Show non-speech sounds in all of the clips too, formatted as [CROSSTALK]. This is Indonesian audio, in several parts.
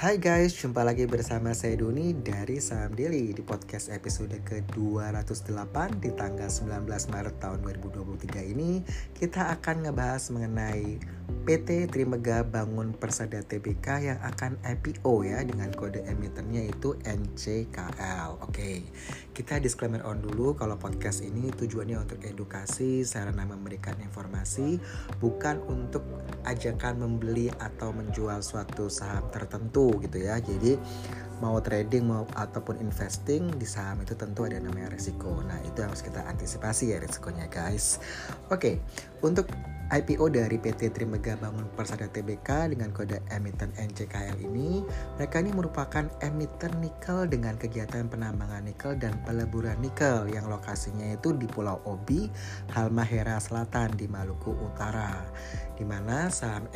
Hai guys, jumpa lagi bersama saya Doni dari Saham Daily di podcast episode ke-208 di tanggal 19 Maret tahun 2023 ini. Kita akan ngebahas mengenai PT Trimega Bangun Persada Tbk yang akan IPO ya dengan kode emitennya itu NCKL. Oke, kita disclaimer on dulu kalau podcast ini tujuannya untuk edukasi sarana memberikan informasi bukan untuk ajakan membeli atau menjual suatu saham tertentu gitu ya jadi mau trading mau ataupun investing di saham itu tentu ada namanya resiko nah itu harus kita antisipasi ya resikonya guys oke untuk IPO dari PT Trimega Bangun Persada Tbk dengan kode emiten NCKL ini, mereka ini merupakan emiten nikel dengan kegiatan penambangan nikel dan peleburan nikel yang lokasinya itu di Pulau Obi, Halmahera Selatan di Maluku Utara. Di mana saham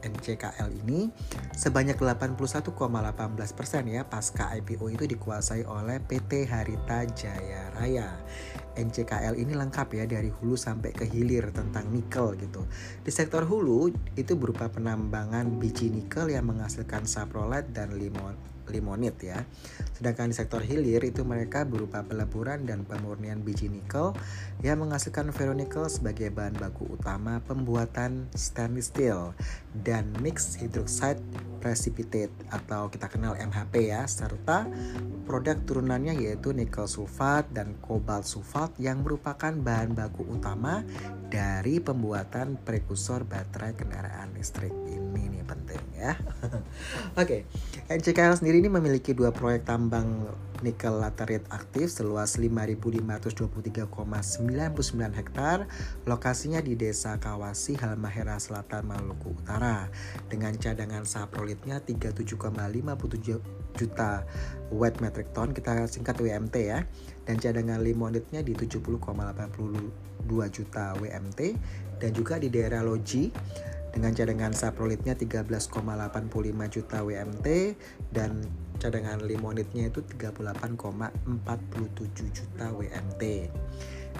NCKL ini sebanyak 81,18% ya pasca IPO itu dikuasai oleh PT Harita Jaya Raya. NCKL ini lengkap ya dari hulu sampai ke hilir tentang nikel gitu. Di sektor hulu itu berupa penambangan biji nikel yang menghasilkan saprolet dan limon limonit ya. Sedangkan di sektor hilir itu mereka berupa peleburan dan pemurnian biji nikel yang menghasilkan ferronikel sebagai bahan baku utama pembuatan stainless steel dan mixed hydroxide precipitate atau kita kenal MHP ya serta produk turunannya yaitu nikel sulfat dan kobalt sulfat yang merupakan bahan baku utama dari pembuatan prekursor baterai kendaraan listrik ini nih penting ya. [LAUGHS] Oke, okay. NCKL sendiri ini memiliki dua proyek tambang nikel laterit aktif seluas 5.523,99 hektar. Lokasinya di Desa Kawasi, Halmahera Selatan, Maluku Utara. Dengan cadangan saprolitnya 37,57 juta wet metric ton, kita singkat WMT ya. Dan cadangan limonitnya di 70,82 juta WMT dan juga di daerah Loji dengan cadangan saprolitnya 13,85 juta WMT dan cadangan limonitnya itu 38,47 juta WMT.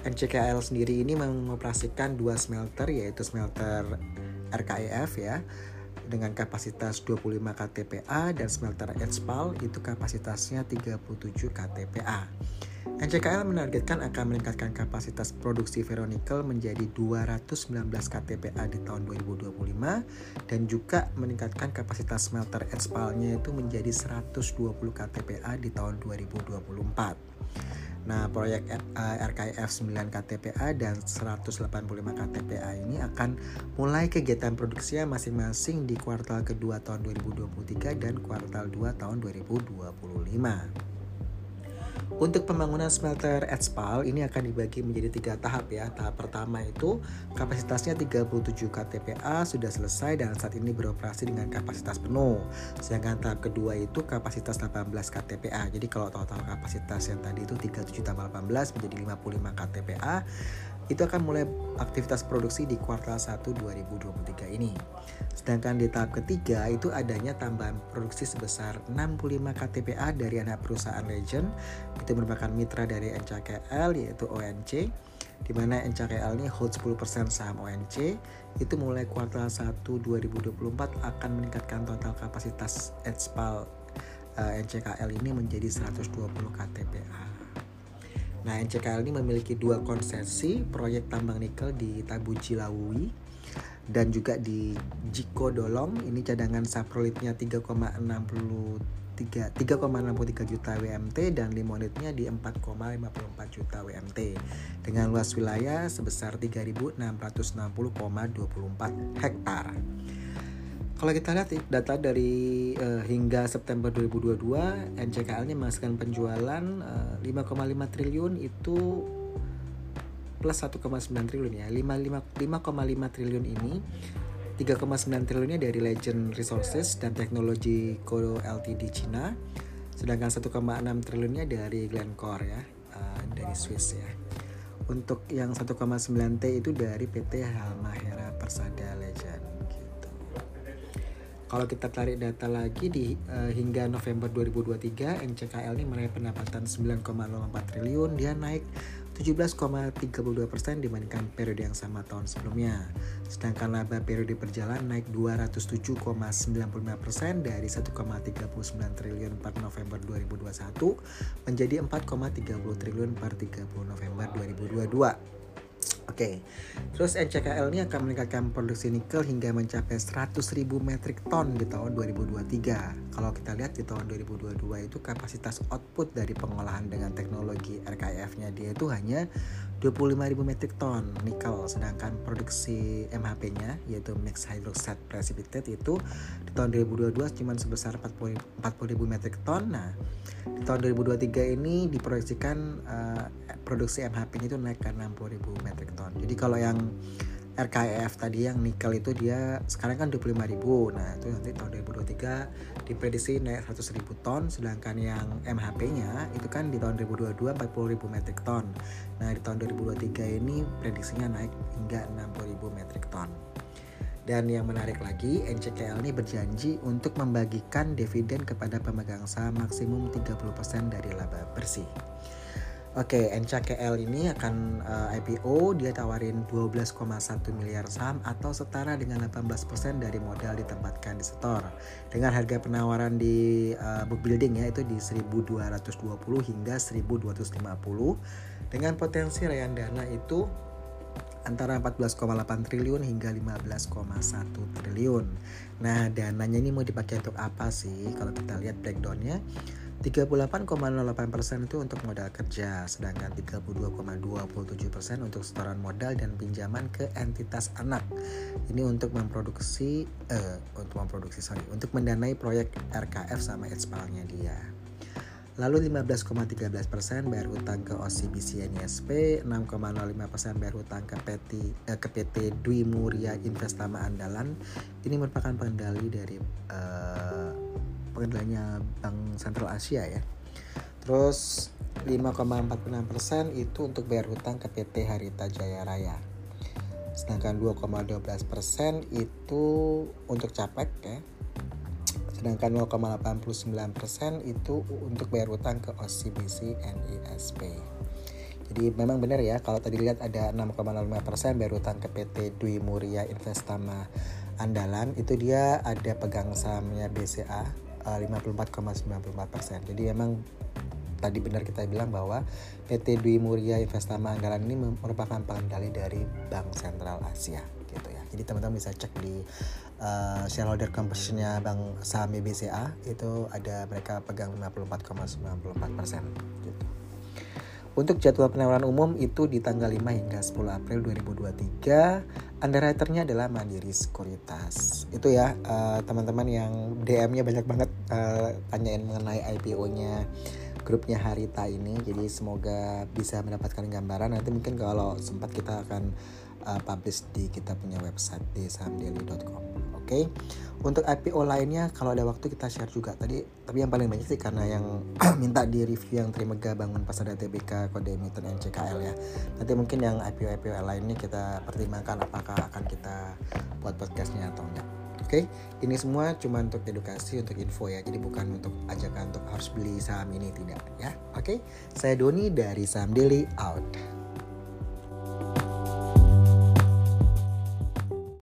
NCKL sendiri ini mengoperasikan dua smelter yaitu smelter RKEF ya dengan kapasitas 25 KTPA dan smelter Etspal itu kapasitasnya 37 KTPA. NCKL menargetkan akan meningkatkan kapasitas produksi ferronikel menjadi 219 KTPA di tahun 2025 dan juga meningkatkan kapasitas smelter Etspalnya itu menjadi 120 KTPA di tahun 2024. Nah, proyek RKIF 9 KTPA dan 185 KTPA ini akan mulai kegiatan produksinya masing-masing di kuartal kedua tahun 2023 dan kuartal 2 tahun 2025. Untuk pembangunan smelter Etspal ini akan dibagi menjadi tiga tahap ya. Tahap pertama itu kapasitasnya 37 KTPA sudah selesai dan saat ini beroperasi dengan kapasitas penuh. Sedangkan tahap kedua itu kapasitas 18 KTPA. Jadi kalau total kapasitas yang tadi itu 37 tambah 18 menjadi 55 KTPA itu akan mulai aktivitas produksi di kuartal 1 2023 ini. Sedangkan di tahap ketiga itu adanya tambahan produksi sebesar 65 KTPA dari anak perusahaan Legend itu merupakan mitra dari NCKL yaitu ONC di mana NCKL ini hold 10% saham ONC itu mulai kuartal 1 2024 akan meningkatkan total kapasitas Etspal uh, eh, NCKL ini menjadi 120 KTPA. Nah, NCKL ini memiliki dua konsesi proyek tambang nikel di Tabuji Lawi dan juga di Jiko Dolom. Ini cadangan saprolitnya 3,63 3,63 juta WMT dan limonitnya di 4,54 juta WMT dengan luas wilayah sebesar 3.660,24 hektar. Kalau kita lihat data dari uh, hingga September 2022, NCKL ini menghasilkan penjualan uh, eh, 5,5 triliun itu plus 1,9 triliun ya. 5,5 triliun ini 3,9 triliunnya dari Legend Resources dan Teknologi Kodo Ltd Cina. Sedangkan 1,6 triliunnya dari Glencore ya, uh, dari Swiss ya. Untuk yang 1,9 T itu dari PT Halmahera Persada Legend. Kalau kita tarik data lagi di uh, hingga November 2023 NCKL ini meraih pendapatan 9,04 triliun, dia naik 17,32% dibandingkan periode yang sama tahun sebelumnya. Sedangkan laba periode berjalan naik 207,95% dari 1,39 triliun per November 2021 menjadi 4,30 triliun per 30 November 2022. Oke, terus NCKL ini akan meningkatkan produksi nikel hingga mencapai 100.000 metrik ton di tahun 2023. Kalau kita lihat di tahun 2022 itu kapasitas output dari pengolahan dengan teknologi RKF-nya dia itu hanya 25.000 metrik ton nikel, sedangkan produksi MHP-nya yaitu mixed hydroxide precipitate itu di tahun 2022 cuma sebesar 40.000 metrik ton. Nah, di tahun 2023 ini diproyeksikan uh, produksi MHP itu naik ke 60.000 metrik ton. Jadi kalau yang RKEF tadi yang nikel itu dia sekarang kan 25.000. Nah, itu nanti tahun 2023 diprediksi naik 100.000 ton sedangkan yang MHP-nya itu kan di tahun 2022 40.000 metrik ton. Nah, di tahun 2023 ini prediksinya naik hingga 60.000 metrik ton. Dan yang menarik lagi, NCKL ini berjanji untuk membagikan dividen kepada pemegang saham maksimum 30% dari laba bersih. Oke, okay, NCKL ini akan uh, eh, IPO dia tawarin 12,1 miliar saham atau setara dengan 18% dari modal ditempatkan di setor. Dengan harga penawaran di uh, book building ya itu di 1220 hingga 1250 dengan potensi rayan dana itu antara 14,8 triliun hingga 15,1 triliun. Nah, dananya ini mau dipakai untuk apa sih? Kalau kita lihat breakdownnya, 38,08% itu untuk modal kerja, sedangkan 32,27% untuk setoran modal dan pinjaman ke entitas anak. Ini untuk memproduksi, eh, untuk memproduksi, sorry, untuk mendanai proyek RKF sama expalnya dia. Lalu 15,13% bayar utang ke OCBC NISP, 6,05% bayar utang ke PT, eh, ke PT Dwi Muria Investama Andalan. Ini merupakan pengendali dari eh, pengendaliannya Bank Sentral Asia ya. Terus 5,46% itu untuk bayar hutang ke PT Harita Jaya Raya. Sedangkan 2,12% itu untuk capek ya. Sedangkan 0,89% itu untuk bayar hutang ke OCBC NISP. Jadi memang benar ya kalau tadi lihat ada 6,05% bayar hutang ke PT Dwi Muria Investama Andalan itu dia ada pegang sahamnya BCA 54,94 persen. Jadi emang tadi benar kita bilang bahwa PT Dwi Muria Investama Anggaran ini merupakan pengendali dari Bank Sentral Asia gitu ya. Jadi teman-teman bisa cek di uh, shareholder compositionnya Bank Saham BBCA itu ada mereka pegang 54,94 persen gitu. Untuk jadwal penawaran umum itu di tanggal 5 hingga 10 April 2023. Underwriternya adalah Mandiri Sekuritas. Itu ya uh, teman-teman yang DM-nya banyak banget uh, tanyain mengenai IPO-nya grupnya Harita ini. Jadi semoga bisa mendapatkan gambaran. Nanti mungkin kalau sempat kita akan uh, publish di kita punya website di sahamdaily.com okay? untuk IPO lainnya kalau ada waktu kita share juga tadi tapi yang paling banyak sih karena yang [CLEARS THROAT] minta di review yang Trimega bangun pasar TBK kode emiten NCKL ya nanti mungkin yang IPO IPO lainnya kita pertimbangkan apakah akan kita buat podcastnya atau enggak Oke, okay? ini semua cuma untuk edukasi, untuk info ya. Jadi bukan untuk ajakan untuk harus beli saham ini tidak ya. Oke, okay? saya Doni dari Saham Daily out.